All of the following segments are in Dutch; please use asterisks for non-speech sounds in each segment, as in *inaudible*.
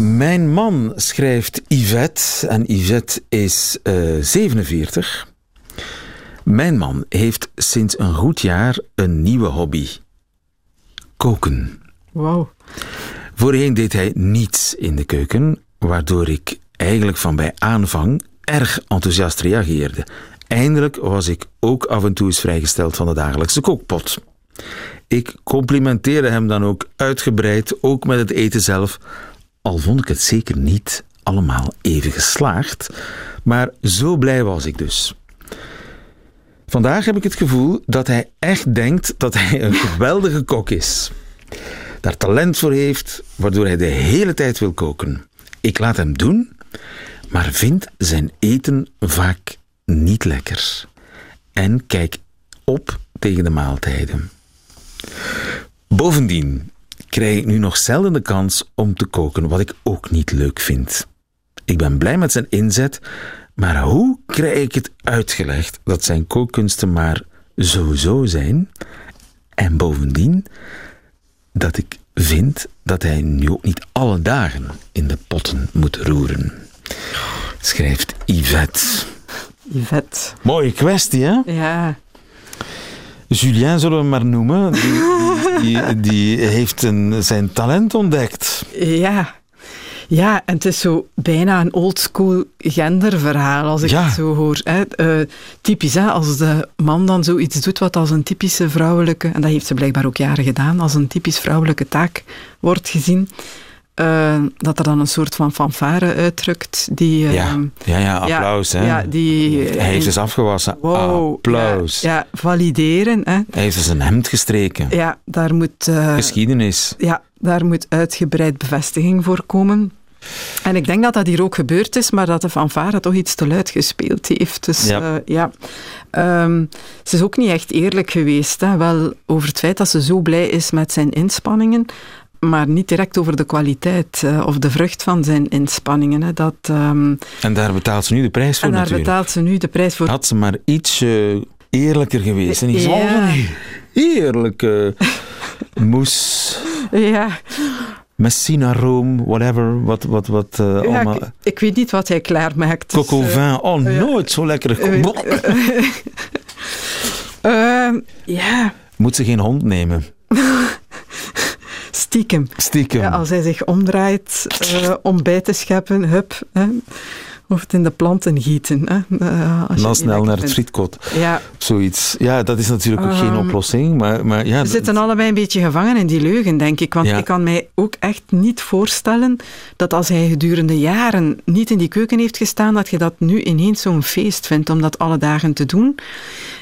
Mijn man schrijft Yvette en Yvette is eh 47. Mijn man heeft sinds een goed jaar een nieuwe hobby. Koken. Wauw. Voorheen deed hij niets in de keuken, waardoor ik eigenlijk van bij aanvang erg enthousiast reageerde. Eindelijk was ik ook af en toe eens vrijgesteld van de dagelijkse kookpot. Ik complimenteerde hem dan ook uitgebreid, ook met het eten zelf, al vond ik het zeker niet allemaal even geslaagd, maar zo blij was ik dus. Vandaag heb ik het gevoel dat hij echt denkt dat hij een geweldige kok is. Daar talent voor heeft, waardoor hij de hele tijd wil koken. Ik laat hem doen, maar vind zijn eten vaak niet lekker. En kijk op tegen de maaltijden. Bovendien krijg ik nu nog zelden de kans om te koken, wat ik ook niet leuk vind. Ik ben blij met zijn inzet, maar hoe krijg ik het uitgelegd dat zijn kookkunsten maar zo-zo zijn? En bovendien dat ik vind dat hij nu ook niet alle dagen in de potten moet roeren. Schrijft Yvette. Yvette. Mooie kwestie, hè? Ja. Julien zullen we hem maar noemen. Die, die, heeft een, zijn talent ontdekt. Ja. Ja, en het is zo bijna een oldschool genderverhaal, als ik Ja. het zo hoor. Hè. Eh, typisch, hè, als de man dan zoiets doet wat als een typische vrouwelijke, en dat heeft ze blijkbaar ook jaren gedaan, als een typisch vrouwelijke taak wordt gezien, eh, dat er dan een soort van fanfare uitdrukt. Die, eh, Ja, ja, ja applaus. ja, hè? Ja, die... hij heeft dus afgewassen. Wow, applaus. Ja, valideren. Hè. Hij heeft dus een hemd gestreken. Ja, daar moet... eh, Geschiedenis. ja, daar moet uitgebreid bevestiging voor komen. En ik denk dat dat hier ook gebeurd is, maar dat de fanfare toch iets te luid gespeeld heeft. Dus Ja. ja, ja. Ehm, ze is ook niet echt eerlijk geweest. Hè. Wel over het feit dat ze zo blij is met zijn inspanningen, maar niet direct over de kwaliteit eh, of de vrucht van zijn inspanningen. Hè. Dat, ehm, En daar betaalt ze nu de prijs voor en daar natuurlijk. betaalt ze nu de prijs voor. Had ze maar iets eerlijker geweest. En Ja. van die heerlijke moes, Ja, messina room, whatever, wat, wat, wat eh, ja, allemaal... ik, ik weet niet wat hij klaarmaakt. dus, Coco eh, vin, oh nooit zo lekker. *laughs* Moet ze geen hond nemen? *laughs* stiekem. Stiekem. Ja, als hij zich omdraait eh, om bij te scheppen, hup, hè, of het in de planten gieten. Hè, eh, als je Dan snel naar het frietkot. Ja, Zoiets. Ja, dat is natuurlijk ook geen Ehm, oplossing. Maar, maar ja, we zitten allebei een beetje gevangen in die leugen, denk ik. Want Ja. ik kan mij ook echt niet voorstellen dat als hij gedurende jaren niet in die keuken heeft gestaan, dat je dat nu ineens zo'n feest vindt om dat alle dagen te doen.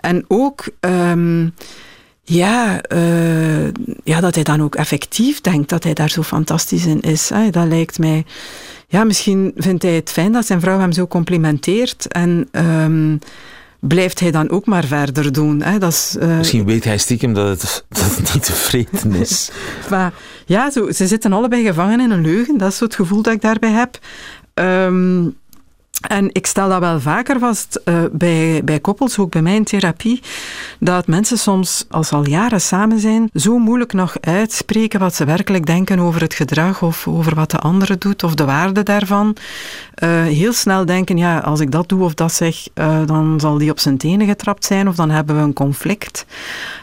En ook... ehm, ja, eh, ja, dat hij dan ook effectief denkt dat hij daar zo fantastisch in is. Hè. Dat lijkt mij... Ja, misschien vindt hij het fijn dat zijn vrouw hem zo complimenteert en ehm, blijft hij dan ook maar verder doen. Hè. Dat is, eh, Misschien weet hij stiekem dat het, *laughs* dat het niet tevreden is. *laughs* maar ja, zo, ze zitten allebei gevangen in een leugen. Dat is zo het gevoel dat ik daarbij heb. Ehm, en ik stel dat wel vaker vast eh, bij, bij koppels, ook bij mij in therapie, dat mensen soms, als al jaren samen zijn, zo moeilijk nog uitspreken wat ze werkelijk denken over het gedrag of over wat de andere doet of de waarde daarvan. Eh, heel snel denken, ja, als ik dat doe of dat zeg, eh, dan zal die op zijn tenen getrapt zijn of dan hebben we een conflict.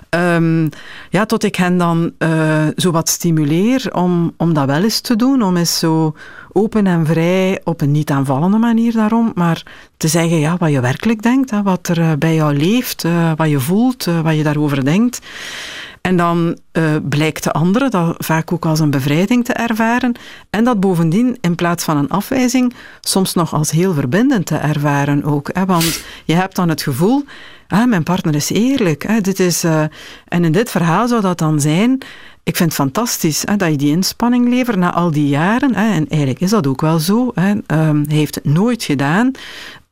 Ehm, ja, tot ik hen dan eh, zo wat stimuleer om, om dat wel eens te doen, om eens zo open en vrij, op een niet aanvallende manier daarom, maar te zeggen ja, wat je werkelijk denkt, hè, wat er eh, bij jou leeft, eh, wat je voelt, eh, wat je daarover denkt. En dan blijkt de andere dat vaak ook als een bevrijding te ervaren. En dat bovendien in plaats van een afwijzing soms nog als heel verbindend te ervaren ook. Hè? Want je hebt dan het gevoel, ah, mijn partner is eerlijk. Hè? Dit is, en in dit verhaal zou dat dan zijn, ik vind het fantastisch hè, dat je die inspanning levert na al die jaren. Hè, en eigenlijk is dat ook wel zo. Hè. Ehm, hij heeft het nooit gedaan.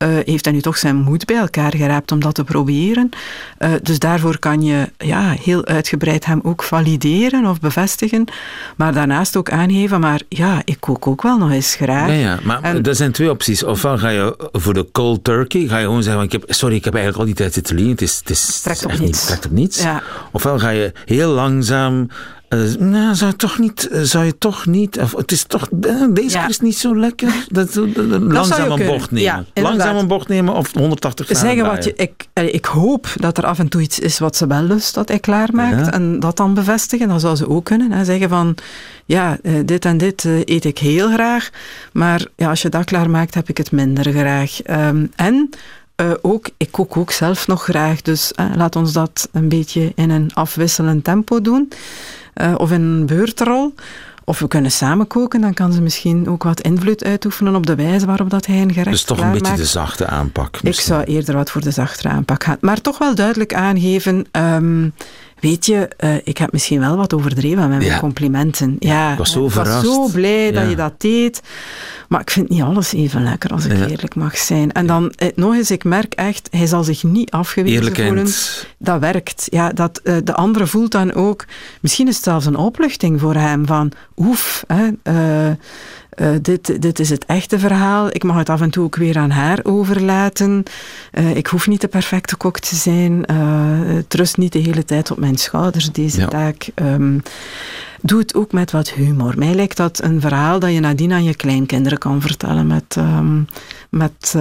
Uh, heeft hij nu toch zijn moed bij elkaar geraapt om dat te proberen. Uh, dus daarvoor kan je ja, heel uitgebreid hem ook valideren of bevestigen. Maar daarnaast ook aangeven, maar ja, ik kook ook wel nog eens graag. Ja, ja maar en, er zijn twee opties. Ofwel ga je voor de cold turkey, ga je gewoon zeggen, ik heb, sorry, ik heb eigenlijk al die tijd zitten liggen, het is, het is, trekt op niets. Niet, trekt op niets. Ja. Ofwel ga je heel langzaam uh, nou, zou je toch niet, zou je toch niet, of, het is toch, deze ja. is niet zo lekker. Dat, dat, dat, langzaam een bocht nemen. Ja, langzaam een bocht nemen of 180 graden Zeggen wat je, ik, ik hoop dat er af en toe iets is wat ze wel lust dat hij klaarmaakt ja. en dat dan bevestigen. Dat zou ze ook kunnen. Hè. Zeggen van, ja, dit en dit eet ik heel graag, maar ja, als je dat klaarmaakt heb ik het minder graag. Um, en uh, ook, ik kook ook zelf nog graag, dus uh, laat ons dat een beetje in een afwisselend tempo doen. Uh, of in een beurtrol. Of we kunnen samen koken, dan kan ze misschien ook wat invloed uitoefenen op de wijze waarop dat hij een gerecht Dus toch een beetje de zachte aanpak. Misschien. Ik zou eerder wat voor de zachtere aanpak gaan. Maar toch wel duidelijk aangeven... Um, Weet je, uh, ik heb misschien wel wat overdreven met mijn ja. complimenten. Ja, ik was zo verrast. Ik was zo blij dat je dat deed. Maar ik vind niet alles even lekker, als ik eerlijk mag zijn. En dan eh, nog eens, ik merk echt, hij zal zich niet afgewezen voelen. Dat werkt. Ja, dat, uh, de andere voelt dan ook, misschien is het zelfs een opluchting voor hem, van oef, hè, uh, uh, dit, dit is het echte verhaal. Ik mag het af en toe ook weer aan haar overlaten. Uh, ik hoef niet de perfecte kok te zijn. Uh, het rust niet de hele tijd op mijn schouders, deze ja. taak. Um, doe het ook met wat humor. Mij lijkt dat een verhaal dat je nadien aan je kleinkinderen kan vertellen met, um, met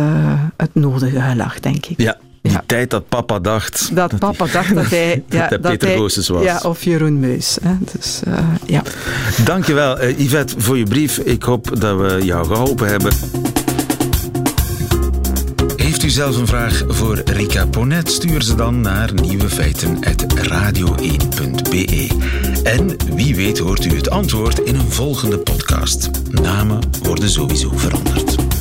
het nodige gelach, denk ik. Ja, die ja. tijd dat papa dacht... Dat, dat papa dacht dat hij... *laughs* Ja, dat, dat Peter Goossens was. Ja, of Jeroen Meus. Hè. Dus, uh, ja. Dankjewel, uh, Yvette, voor je brief. Ik hoop dat we jou geholpen hebben. Heeft u zelf een vraag voor Rika Ponet? Stuur ze dan naar nieuwefeiten.radio1.be. En wie weet hoort u het antwoord in een volgende podcast. Namen worden sowieso veranderd.